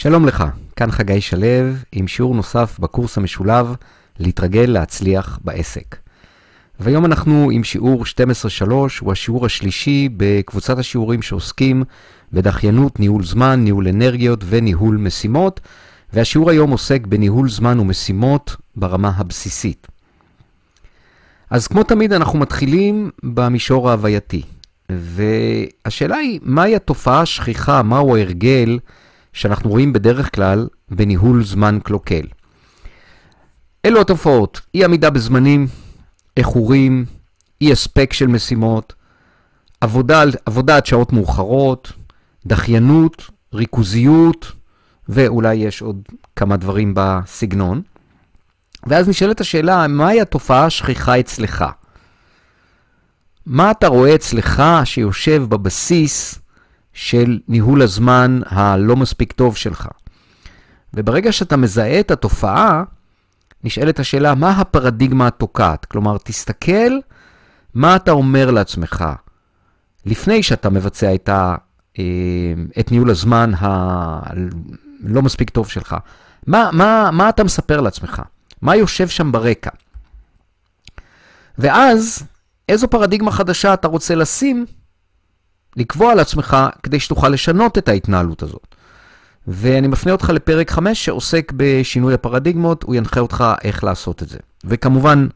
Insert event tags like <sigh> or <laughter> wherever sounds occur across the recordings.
שלום לך, כאן חגי שלו עם שיעור נוסף בקורס המשולב להתרגל להצליח בעסק. והיום אנחנו עם שיעור 12.3, הוא השיעור השלישי בקבוצת השיעורים שעוסקים בדחיינות, ניהול זמן, ניהול אנרגיות וניהול משימות, והשיעור היום עוסק בניהול זמן ומשימות ברמה הבסיסית. אז כמו תמיד אנחנו מתחילים במישור ההווייתי, והשאלה היא, מהי התופעה השכיחה, מהו ההרגל שאנחנו רואים בדרך כלל בניהול זמן קלוקל. אלו התופעות, אי עמידה בזמנים, איחורים, אי הספק של משימות, עבודה, עבודה עד שעות מאוחרות, דחיינות, ריכוזיות, ואולי יש עוד כמה דברים בסגנון. ואז נשאלת השאלה, מהי התופעה השכיחה אצלך? מה אתה רואה אצלך שיושב בבסיס של ניהול הזמן הלא מספיק טוב שלך. וברגע שאתה מזהה את התופעה, נשאלת השאלה, מה הפרדיגמה התוקעת? כלומר, תסתכל מה אתה אומר לעצמך לפני שאתה מבצע את, ה, אה, את ניהול הזמן הלא מספיק טוב שלך. מה, מה, מה אתה מספר לעצמך? מה יושב שם ברקע? ואז, איזו פרדיגמה חדשה אתה רוצה לשים לקבוע לעצמך כדי שתוכל לשנות את ההתנהלות הזאת. ואני מפנה אותך לפרק 5 שעוסק בשינוי הפרדיגמות, הוא ינחה אותך איך לעשות את זה. וכמובן,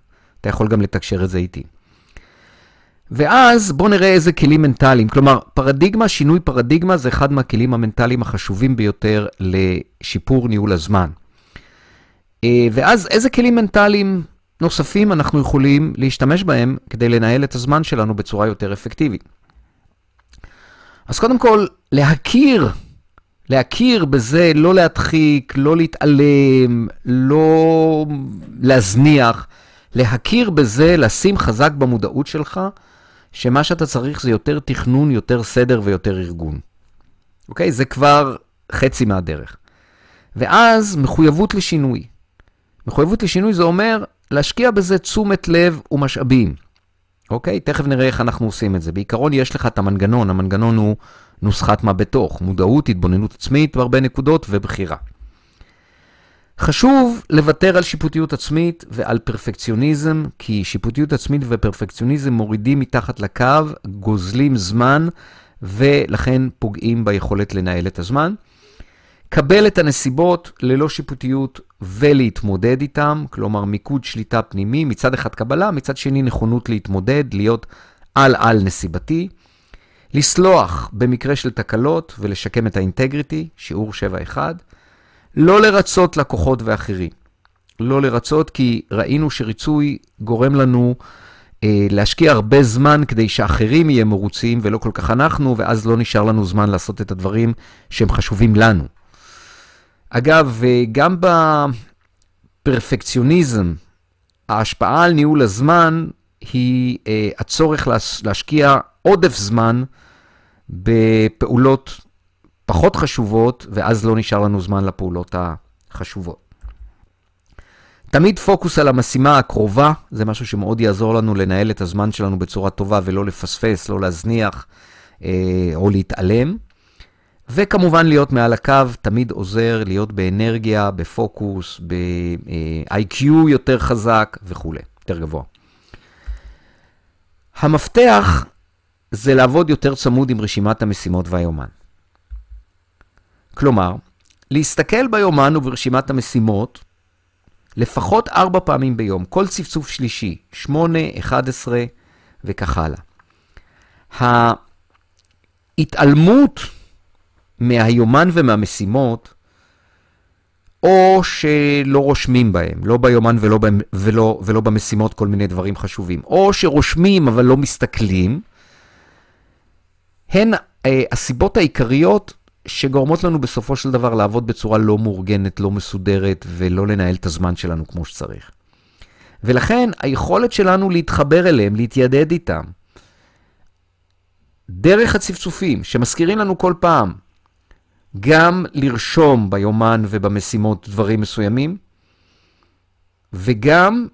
אתה יכול גם לתקשר את זה איתי. ואז בואו נראה איזה כלים מנטליים. כלומר, פרדיגמה, שינוי פרדיגמה זה אחד מהכלים המנטליים החשובים ביותר לשיפור ניהול הזמן. אה, ואז איזה כלים מנטליים נוספים אנחנו יכולים להשתמש בהם כדי לנהל את הזמן שלנו בצורה יותר אפקטיבית. אז קודם כל, להכיר, להכיר בזה, לא להדחיק, לא להתעלם, לא להזניח, להכיר בזה, לשים חזק במודעות שלך, שמה שאתה צריך זה יותר תכנון, יותר סדר ויותר ארגון. אוקיי? זה כבר חצי מהדרך. ואז מחויבות לשינוי. מחויבות לשינוי זה אומר להשקיע בזה תשומת לב ומשאבים. אוקיי? תכף נראה איך אנחנו עושים את זה. בעיקרון יש לך את המנגנון, המנגנון הוא נוסחת מה בתוך, מודעות, התבוננות עצמית בהרבה נקודות ובחירה. חשוב לוותר על שיפוטיות עצמית ועל פרפקציוניזם, כי שיפוטיות עצמית ופרפקציוניזם מורידים מתחת לקו, גוזלים זמן, ולכן פוגעים ביכולת לנהל את הזמן. קבל את הנסיבות ללא שיפוטיות ולהתמודד איתם, כלומר מיקוד שליטה פנימי, מצד אחד קבלה, מצד שני נכונות להתמודד, להיות על-על נסיבתי. לסלוח במקרה של תקלות ולשקם את האינטגריטי, שיעור 7-1. לא לרצות לקוחות ואחרים. לא לרצות כי ראינו שריצוי גורם לנו אה, להשקיע הרבה זמן כדי שאחרים יהיו מרוצים ולא כל כך אנחנו, ואז לא נשאר לנו זמן לעשות את הדברים שהם חשובים לנו. אגב, גם בפרפקציוניזם, ההשפעה על ניהול הזמן היא אה, הצורך להשקיע עודף זמן בפעולות פחות חשובות, ואז לא נשאר לנו זמן לפעולות החשובות. תמיד פוקוס על המשימה הקרובה, זה משהו שמאוד יעזור לנו לנהל את הזמן שלנו בצורה טובה ולא לפספס, לא להזניח אה, או להתעלם. וכמובן להיות מעל הקו תמיד עוזר להיות באנרגיה, בפוקוס, ב-IQ יותר חזק וכולי, יותר גבוה. המפתח זה לעבוד יותר צמוד עם רשימת המשימות והיומן. כלומר, להסתכל ביומן וברשימת המשימות לפחות ארבע פעמים ביום, כל צפצוף שלישי, שמונה, אחד עשרה וכך הלאה. ההתעלמות מהיומן ומהמשימות, או שלא רושמים בהם, לא ביומן ולא, ולא, ולא במשימות כל מיני דברים חשובים, או שרושמים אבל לא מסתכלים, הן אה, הסיבות העיקריות שגורמות לנו בסופו של דבר לעבוד בצורה לא מאורגנת, לא מסודרת, ולא לנהל את הזמן שלנו כמו שצריך. ולכן היכולת שלנו להתחבר אליהם, להתיידד איתם, דרך הצפצופים שמזכירים לנו כל פעם גם לרשום ביומן ובמשימות דברים מסוימים, וגם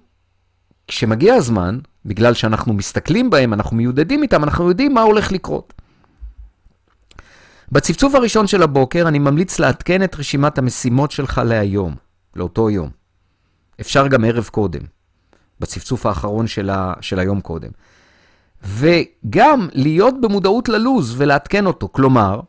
כשמגיע הזמן, בגלל שאנחנו מסתכלים בהם, אנחנו מיודדים איתם, אנחנו יודעים מה הולך לקרות. בצפצוף הראשון של הבוקר אני ממליץ לעדכן את רשימת המשימות שלך להיום, לאותו יום. אפשר גם ערב קודם, בצפצוף האחרון של, ה, של היום קודם. וגם להיות במודעות ללוז ולעדכן אותו. כלומר,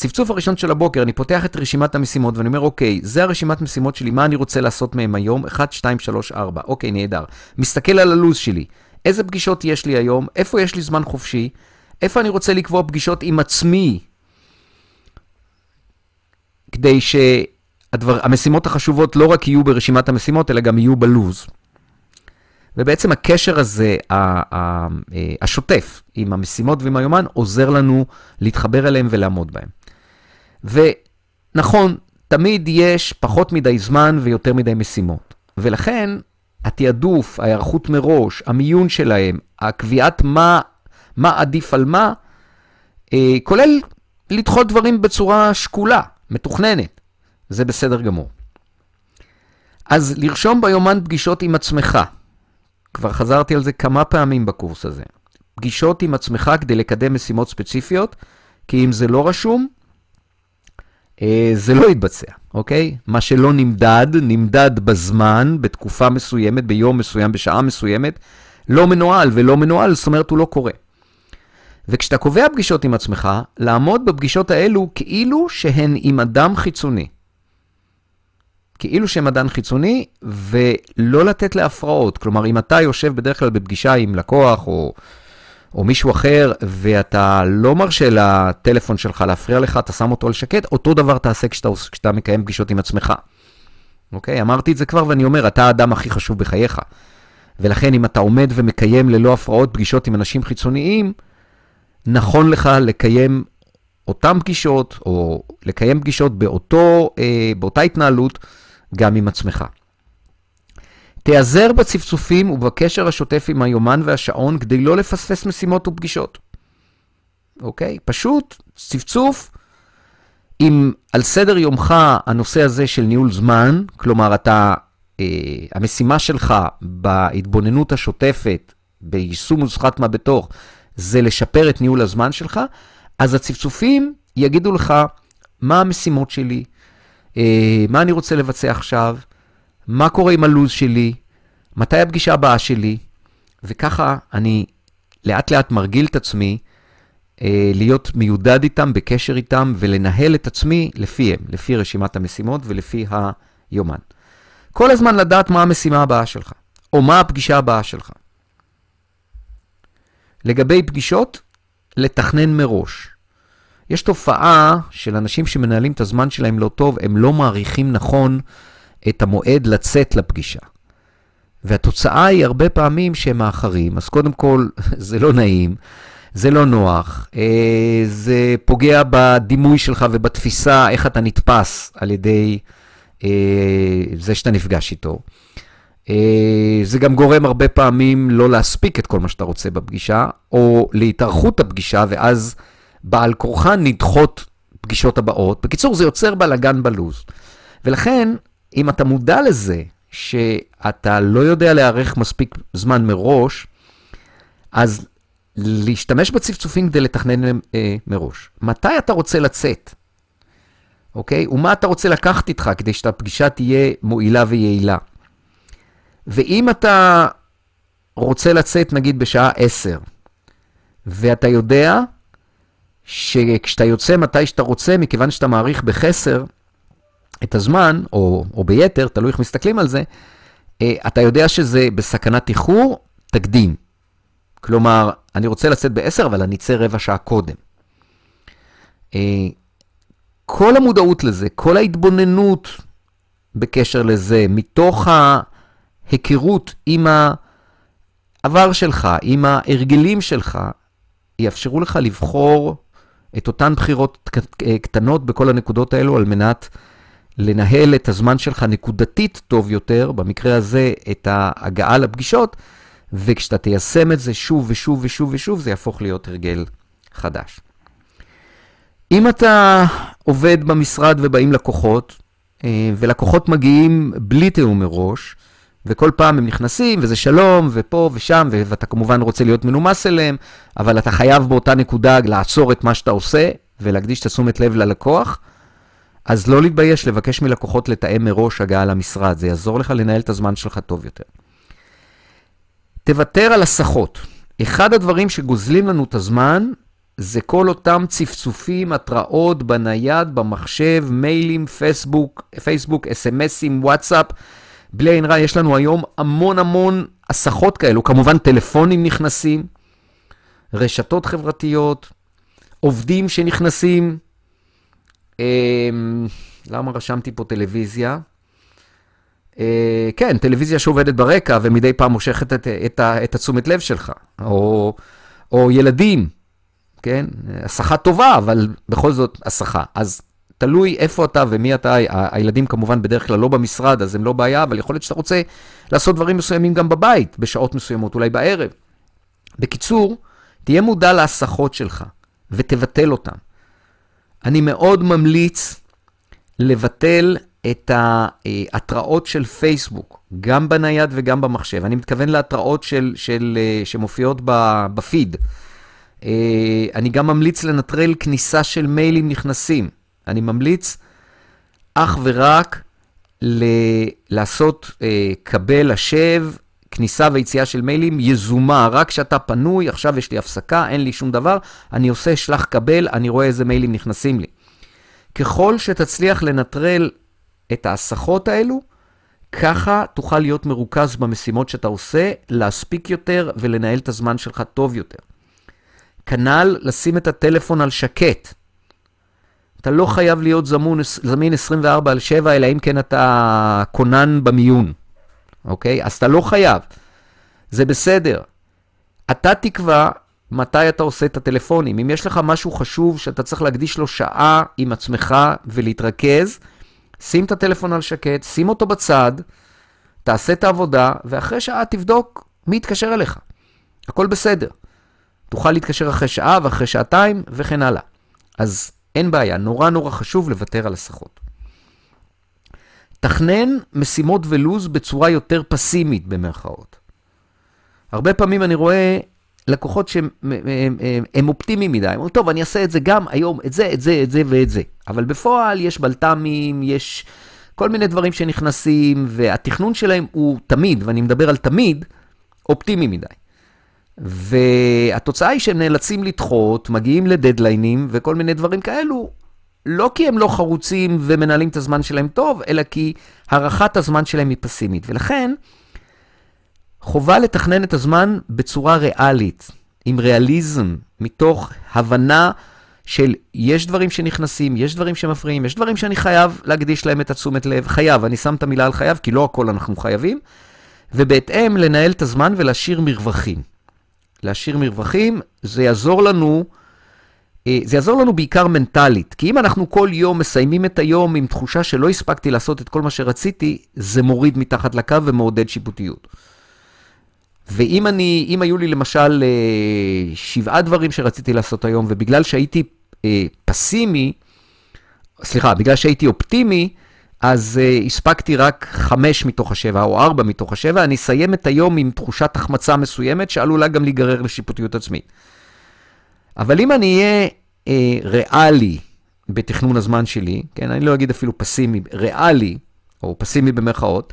הצפצוף הראשון של הבוקר, אני פותח את רשימת המשימות ואני אומר, אוקיי, זה הרשימת משימות שלי, מה אני רוצה לעשות מהם היום? 1, 2, 3, 4. אוקיי, נהדר. מסתכל על הלוז שלי. איזה פגישות יש לי היום? איפה יש לי זמן חופשי? איפה אני רוצה לקבוע פגישות עם עצמי? כדי שהמשימות החשובות לא רק יהיו ברשימת המשימות, אלא גם יהיו בלוז. ובעצם הקשר הזה, השוטף, עם המשימות ועם היומן, עוזר לנו להתחבר אליהם ולעמוד בהם. ונכון, תמיד יש פחות מדי זמן ויותר מדי משימות. ולכן, התעדוף, ההיערכות מראש, המיון שלהם, הקביעת מה, מה עדיף על מה, אה, כולל לדחות דברים בצורה שקולה, מתוכננת. זה בסדר גמור. אז לרשום ביומן פגישות עם עצמך. כבר חזרתי על זה כמה פעמים בקורס הזה. פגישות עם עצמך כדי לקדם משימות ספציפיות, כי אם זה לא רשום, זה לא יתבצע, אוקיי? מה שלא נמדד, נמדד בזמן, בתקופה מסוימת, ביום מסוים, בשעה מסוימת, לא מנוהל, ולא מנוהל, זאת אומרת, הוא לא קורה. וכשאתה קובע פגישות עם עצמך, לעמוד בפגישות האלו כאילו שהן עם אדם חיצוני. כאילו שהן אדם חיצוני, ולא לתת להפרעות. כלומר, אם אתה יושב בדרך כלל בפגישה עם לקוח או או מישהו אחר, ואתה לא מרשה לטלפון שלך להפריע לך, אתה שם אותו על שקט, אותו דבר תעשה כשאתה, כשאתה מקיים פגישות עם עצמך. אוקיי? אמרתי את זה כבר ואני אומר, אתה האדם הכי חשוב בחייך. ולכן אם אתה עומד ומקיים ללא הפרעות פגישות עם אנשים חיצוניים, נכון לך לקיים אותן פגישות, או לקיים פגישות באותו, אה, באותה התנהלות, גם עם עצמך. תיעזר בצפצופים ובקשר השוטף עם היומן והשעון כדי לא לפספס משימות ופגישות. אוקיי? פשוט צפצוף. אם על סדר יומך הנושא הזה של ניהול זמן, כלומר אתה, אה, המשימה שלך בהתבוננות השוטפת, ביישום נוסחת מה בתוך, זה לשפר את ניהול הזמן שלך, אז הצפצופים יגידו לך מה המשימות שלי, אה, מה אני רוצה לבצע עכשיו, מה קורה עם הלו"ז שלי, מתי הפגישה הבאה שלי, וככה אני לאט לאט מרגיל את עצמי אה, להיות מיודד איתם, בקשר איתם, ולנהל את עצמי לפיהם, לפי רשימת המשימות ולפי היומן. כל הזמן לדעת מה המשימה הבאה שלך, או מה הפגישה הבאה שלך. לגבי פגישות, לתכנן מראש. יש תופעה של אנשים שמנהלים את הזמן שלהם לא טוב, הם לא מעריכים נכון את המועד לצאת לפגישה. והתוצאה היא הרבה פעמים שהם מאחרים. אז קודם כל, <laughs> זה לא נעים, זה לא נוח, אה, זה פוגע בדימוי שלך ובתפיסה, איך אתה נתפס על ידי אה, זה שאתה נפגש איתו. אה, זה גם גורם הרבה פעמים לא להספיק את כל מה שאתה רוצה בפגישה, או להתארכות הפגישה, ואז בעל כורחן נדחות פגישות הבאות. בקיצור, זה יוצר בלאגן בלוז. ולכן, אם אתה מודע לזה, שאתה לא יודע להיערך מספיק זמן מראש, אז להשתמש בצפצופים כדי לתכנן אה, מראש. מתי אתה רוצה לצאת? אוקיי? ומה אתה רוצה לקחת איתך כדי שהפגישה תהיה מועילה ויעילה? ואם אתה רוצה לצאת נגיד בשעה 10, ואתה יודע שכשאתה יוצא מתי שאתה רוצה, מכיוון שאתה מעריך בחסר, את הזמן, או, או ביתר, תלוי איך מסתכלים על זה, אה, אתה יודע שזה בסכנת איחור, תקדים. כלומר, אני רוצה לצאת ב-10, אבל אני אצא רבע שעה קודם. אה, כל המודעות לזה, כל ההתבוננות בקשר לזה, מתוך ההיכרות עם העבר שלך, עם ההרגלים שלך, יאפשרו לך לבחור את אותן בחירות קטנות בכל הנקודות האלו על מנת לנהל את הזמן שלך נקודתית טוב יותר, במקרה הזה את ההגעה לפגישות, וכשאתה תיישם את זה שוב ושוב ושוב ושוב, זה יהפוך להיות הרגל חדש. אם אתה עובד במשרד ובאים לקוחות, אה, ולקוחות מגיעים בלי תיאום מראש, וכל פעם הם נכנסים, וזה שלום, ופה ושם, ואתה כמובן רוצה להיות מנומס אליהם, אבל אתה חייב באותה נקודה לעצור את מה שאתה עושה, ולהקדיש את התשומת לב ללקוח, אז לא להתבייש לבקש מלקוחות לתאם מראש הגעה למשרד, זה יעזור לך לנהל את הזמן שלך טוב יותר. תוותר על הסחות. אחד הדברים שגוזלים לנו את הזמן זה כל אותם צפצופים, התראות בנייד, במחשב, מיילים, פייסבוק, פייסבוק, אס.אם.אסים, וואטסאפ. בלי עין רע, יש לנו היום המון המון הסחות כאלו. כמובן, טלפונים נכנסים, רשתות חברתיות, עובדים שנכנסים. אה, למה רשמתי פה טלוויזיה? אה, כן, טלוויזיה שעובדת ברקע ומדי פעם מושכת את, את, את התשומת לב שלך. או, או ילדים, כן? הסחה טובה, אבל בכל זאת הסחה. אז תלוי איפה אתה ומי אתה. הילדים כמובן בדרך כלל לא במשרד, אז הם לא בעיה, אבל יכול להיות שאתה רוצה לעשות דברים מסוימים גם בבית, בשעות מסוימות, אולי בערב. בקיצור, תהיה מודע להסחות שלך ותבטל אותן. אני מאוד ממליץ לבטל את ההתראות של פייסבוק, גם בנייד וגם במחשב. אני מתכוון להתראות של, של, אה, שמופיעות בפיד. אה, אני גם ממליץ לנטרל כניסה של מיילים נכנסים. אני ממליץ אך ורק ל- לעשות אה, קבל, השב, כניסה ויציאה של מיילים יזומה, רק כשאתה פנוי, עכשיו יש לי הפסקה, אין לי שום דבר, אני עושה שלח קבל, אני רואה איזה מיילים נכנסים לי. ככל שתצליח לנטרל את ההסחות האלו, ככה תוכל להיות מרוכז במשימות שאתה עושה, להספיק יותר ולנהל את הזמן שלך טוב יותר. כנ"ל, לשים את הטלפון על שקט. אתה לא חייב להיות זמון, זמין 24 על 7, אלא אם כן אתה כונן במיון, אוקיי? אז אתה לא חייב. זה בסדר. אתה תקבע מתי אתה עושה את הטלפונים. אם יש לך משהו חשוב שאתה צריך להקדיש לו שעה עם עצמך ולהתרכז, שים את הטלפון על שקט, שים אותו בצד, תעשה את העבודה, ואחרי שעה תבדוק מי יתקשר אליך. הכל בסדר. תוכל להתקשר אחרי שעה ואחרי שעתיים וכן הלאה. אז אין בעיה, נורא נורא חשוב לוותר על הסחות. תכנן משימות ולוז בצורה יותר פסימית במרכאות. הרבה פעמים אני רואה לקוחות שהם הם, הם, הם אופטימיים מדי, הם אומרים, טוב, אני אעשה את זה גם היום, את זה, את זה, את זה ואת זה. אבל בפועל יש בלת"מים, יש כל מיני דברים שנכנסים, והתכנון שלהם הוא תמיד, ואני מדבר על תמיד, אופטימי מדי. והתוצאה היא שהם נאלצים לדחות, מגיעים לדדליינים וכל מיני דברים כאלו, לא כי הם לא חרוצים ומנהלים את הזמן שלהם טוב, אלא כי הערכת הזמן שלהם היא פסימית. ולכן, חובה לתכנן את הזמן בצורה ריאלית, עם ריאליזם, מתוך הבנה של יש דברים שנכנסים, יש דברים שמפריעים, יש דברים שאני חייב להקדיש להם את התשומת לב. חייב, אני שם את המילה על חייב, כי לא הכל אנחנו חייבים, ובהתאם לנהל את הזמן ולהשאיר מרווחים. להשאיר מרווחים, זה יעזור לנו, זה יעזור לנו בעיקר מנטלית, כי אם אנחנו כל יום מסיימים את היום עם תחושה שלא הספקתי לעשות את כל מה שרציתי, זה מוריד מתחת לקו ומעודד שיפוטיות. ואם אני, אם היו לי למשל אה, שבעה דברים שרציתי לעשות היום, ובגלל שהייתי אה, פסימי, סליחה, בגלל שהייתי אופטימי, אז uh, הספקתי רק חמש מתוך השבע, או ארבע מתוך השבע, אני אסיים את היום עם תחושת החמצה מסוימת, שעלולה גם להיגרר לשיפוטיות עצמית. אבל אם אני אהיה uh, ריאלי בתכנון הזמן שלי, כן, אני לא אגיד אפילו פסימי, ריאלי, או פסימי במרכאות,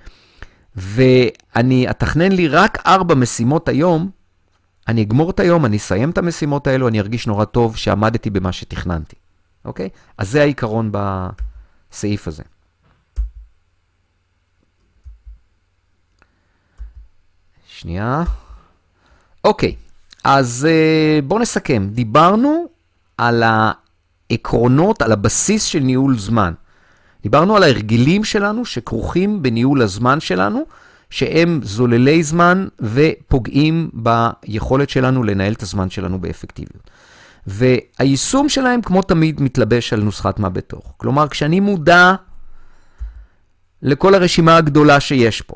ואני אתכנן לי רק ארבע משימות היום, אני אגמור את היום, אני אסיים את המשימות האלו, אני ארגיש נורא טוב שעמדתי במה שתכננתי, אוקיי? אז זה העיקרון בסעיף הזה. שנייה. אוקיי, אז uh, בואו נסכם. דיברנו על העקרונות, על הבסיס של ניהול זמן. דיברנו על ההרגלים שלנו שכרוכים בניהול הזמן שלנו, שהם זוללי זמן ופוגעים ביכולת שלנו לנהל את הזמן שלנו באפקטיביות. והיישום שלהם, כמו תמיד, מתלבש על נוסחת מה בתוך. כלומר, כשאני מודע לכל הרשימה הגדולה שיש פה,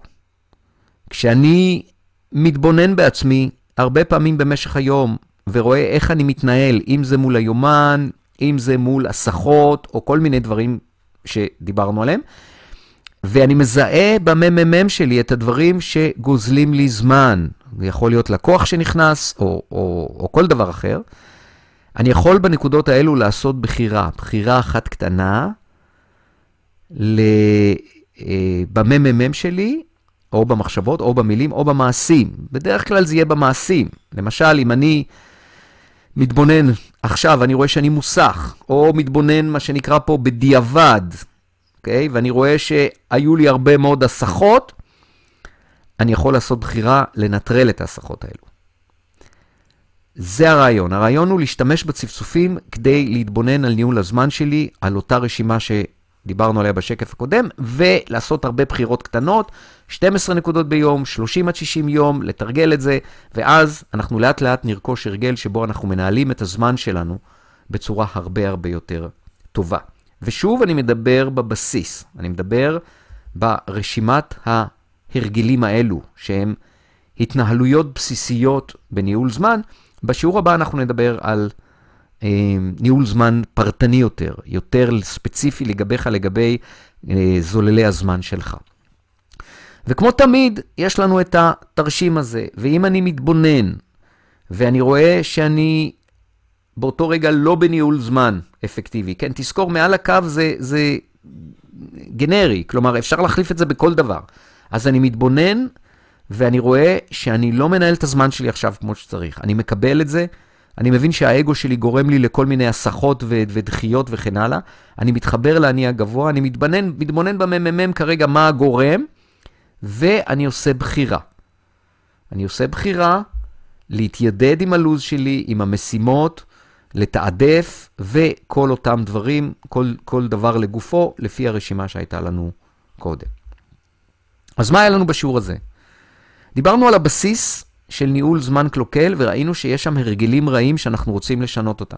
כשאני מתבונן בעצמי הרבה פעמים במשך היום, ורואה איך אני מתנהל, אם זה מול היומן, אם זה מול הסחות, או כל מיני דברים שדיברנו עליהם, ואני מזהה בממ"מ שלי את הדברים שגוזלים לי זמן. זה יכול להיות לקוח שנכנס, או, או, או כל דבר אחר. אני יכול בנקודות האלו לעשות בחירה, בחירה אחת קטנה אה, בממ"מ שלי, או במחשבות, או במילים, או במעשים. בדרך כלל זה יהיה במעשים. למשל, אם אני מתבונן עכשיו, אני רואה שאני מוסך, או מתבונן, מה שנקרא פה, בדיעבד, אוקיי? ואני רואה שהיו לי הרבה מאוד הסחות, אני יכול לעשות בחירה לנטרל את ההסחות האלו. זה הרעיון. הרעיון הוא להשתמש בצפצופים כדי להתבונן על ניהול הזמן שלי, על אותה רשימה שדיברנו עליה בשקף הקודם, ולעשות הרבה בחירות קטנות, 12 נקודות ביום, 30 עד 60 יום, לתרגל את זה, ואז אנחנו לאט לאט נרכוש הרגל שבו אנחנו מנהלים את הזמן שלנו בצורה הרבה הרבה יותר טובה. ושוב, אני מדבר בבסיס, אני מדבר ברשימת ההרגלים האלו, שהם התנהלויות בסיסיות בניהול זמן. בשיעור הבא אנחנו נדבר על אה, ניהול זמן פרטני יותר, יותר ספציפי לגביך, לגבי אה, זוללי הזמן שלך. וכמו תמיד, יש לנו את התרשים הזה, ואם אני מתבונן, ואני רואה שאני באותו רגע לא בניהול זמן אפקטיבי, כן, תזכור, מעל הקו זה, זה גנרי, כלומר, אפשר להחליף את זה בכל דבר. אז אני מתבונן, ואני רואה שאני לא מנהל את הזמן שלי עכשיו כמו שצריך. אני מקבל את זה, אני מבין שהאגו שלי גורם לי לכל מיני הסחות ודחיות וכן הלאה. אני מתחבר לאני הגבוה, אני מתבונן, מתבונן בממ"מ כרגע מה הגורם, ואני עושה בחירה. אני עושה בחירה להתיידד עם הלו"ז שלי, עם המשימות, לתעדף, וכל אותם דברים, כל, כל דבר לגופו, לפי הרשימה שהייתה לנו קודם. אז מה היה לנו בשיעור הזה? דיברנו על הבסיס של ניהול זמן קלוקל, וראינו שיש שם הרגלים רעים שאנחנו רוצים לשנות אותם.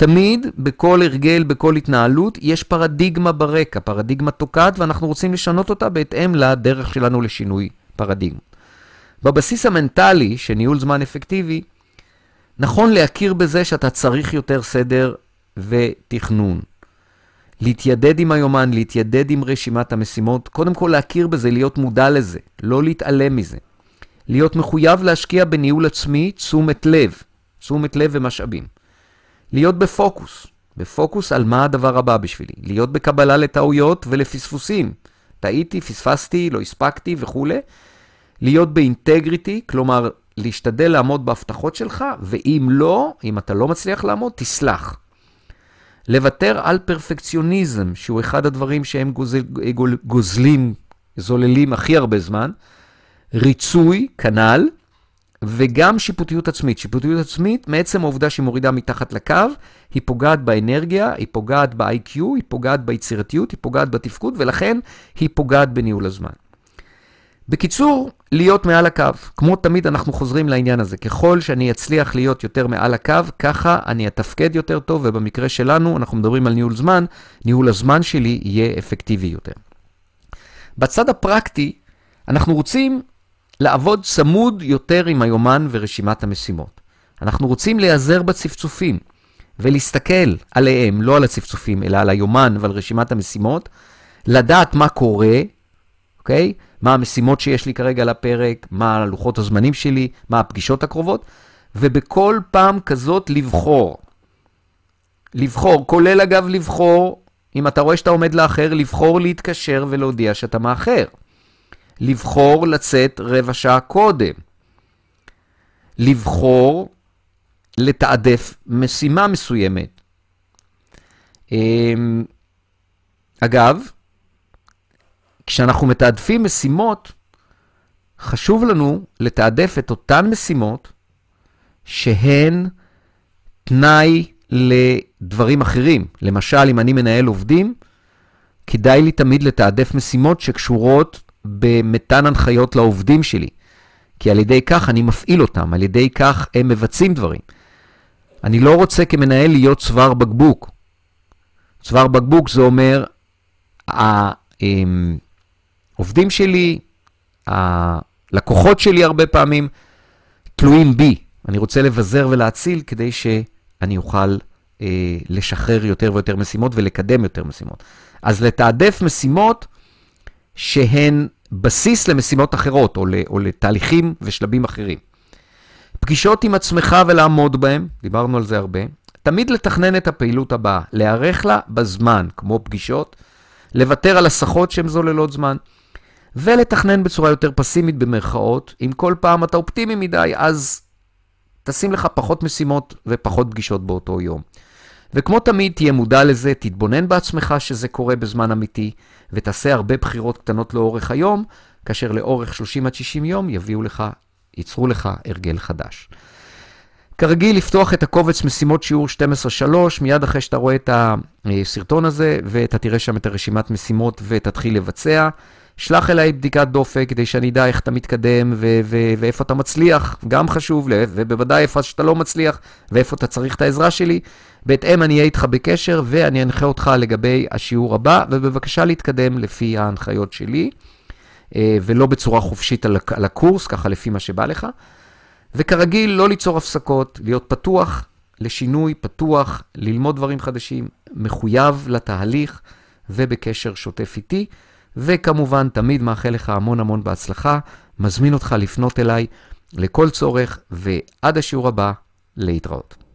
תמיד, בכל הרגל, בכל התנהלות, יש פרדיגמה ברקע, פרדיגמה תוקעת, ואנחנו רוצים לשנות אותה בהתאם לדרך שלנו לשינוי פרדיגמה. בבסיס המנטלי של ניהול זמן אפקטיבי, נכון להכיר בזה שאתה צריך יותר סדר ותכנון. להתיידד עם היומן, להתיידד עם רשימת המשימות, קודם כל להכיר בזה, להיות מודע לזה, לא להתעלם מזה. להיות מחויב להשקיע בניהול עצמי תשומת לב, תשומת לב ומשאבים. להיות בפוקוס, בפוקוס על מה הדבר הבא בשבילי. להיות בקבלה לטעויות ולפספוסים. טעיתי, פספסתי, לא הספקתי וכולי. להיות באינטגריטי, כלומר, להשתדל לעמוד בהבטחות שלך, ואם לא, אם אתה לא מצליח לעמוד, תסלח. לוותר על פרפקציוניזם, שהוא אחד הדברים שהם גוזל, גוזלים, זוללים הכי הרבה זמן, ריצוי, כנ"ל, וגם שיפוטיות עצמית. שיפוטיות עצמית, מעצם העובדה שהיא מורידה מתחת לקו, היא פוגעת באנרגיה, היא פוגעת ב-IQ, היא פוגעת ביצירתיות, היא פוגעת בתפקוד, ולכן היא פוגעת בניהול הזמן. בקיצור, להיות מעל הקו. כמו תמיד אנחנו חוזרים לעניין הזה. ככל שאני אצליח להיות יותר מעל הקו, ככה אני אתפקד יותר טוב, ובמקרה שלנו, אנחנו מדברים על ניהול זמן, ניהול הזמן שלי יהיה אפקטיבי יותר. בצד הפרקטי, אנחנו רוצים לעבוד צמוד יותר עם היומן ורשימת המשימות. אנחנו רוצים להיעזר בצפצופים ולהסתכל עליהם, לא על הצפצופים, אלא על היומן ועל רשימת המשימות, לדעת מה קורה, אוקיי? מה המשימות שיש לי כרגע על הפרק, מה לוחות הזמנים שלי, מה הפגישות הקרובות, ובכל פעם כזאת לבחור. לבחור, כולל אגב לבחור, אם אתה רואה שאתה עומד לאחר, לבחור להתקשר ולהודיע שאתה מאחר. לבחור לצאת רבע שעה קודם. לבחור לתעדף משימה מסוימת. אמ, אגב, כשאנחנו מתעדפים משימות, חשוב לנו לתעדף את אותן משימות שהן תנאי לדברים אחרים. למשל, אם אני מנהל עובדים, כדאי לי תמיד לתעדף משימות שקשורות במתן הנחיות לעובדים שלי. כי על ידי כך אני מפעיל אותם, על ידי כך הם מבצעים דברים. אני לא רוצה כמנהל להיות צוואר בקבוק. צוואר בקבוק זה אומר, העובדים שלי, הלקוחות שלי הרבה פעמים תלויים בי. אני רוצה לבזר ולהציל כדי שאני אוכל אה, לשחרר יותר ויותר משימות ולקדם יותר משימות. אז לתעדף משימות שהן בסיס למשימות אחרות, או, או לתהליכים ושלבים אחרים. פגישות עם עצמך ולעמוד בהן, דיברנו על זה הרבה. תמיד לתכנן את הפעילות הבאה, להיערך לה בזמן, כמו פגישות, לוותר על הסחות שהן זוללות זמן, ולתכנן בצורה יותר פסימית במרכאות. אם כל פעם אתה אופטימי מדי, אז תשים לך פחות משימות ופחות פגישות באותו יום. וכמו תמיד, תהיה מודע לזה, תתבונן בעצמך שזה קורה בזמן אמיתי, ותעשה הרבה בחירות קטנות לאורך היום, כאשר לאורך 30 עד 60 יום יביאו לך, ייצרו לך הרגל חדש. כרגיל, לפתוח את הקובץ משימות שיעור 12-3, מיד אחרי שאתה רואה את הסרטון הזה, ואתה תראה שם את הרשימת משימות ותתחיל לבצע. שלח אליי בדיקת דופק כדי שאני אדע איך אתה מתקדם ו- ו- ואיפה אתה מצליח, גם חשוב, ובוודאי איפה שאתה לא מצליח ואיפה אתה צריך את העזרה שלי. בהתאם אני אהיה איתך בקשר ואני אנחה אותך לגבי השיעור הבא, ובבקשה להתקדם לפי ההנחיות שלי, אה, ולא בצורה חופשית על הקורס, ככה לפי מה שבא לך. וכרגיל, לא ליצור הפסקות, להיות פתוח לשינוי, פתוח, ללמוד דברים חדשים, מחויב לתהליך ובקשר שוטף איתי. וכמובן, תמיד מאחל לך המון המון בהצלחה. מזמין אותך לפנות אליי לכל צורך, ועד השיעור הבא, להתראות.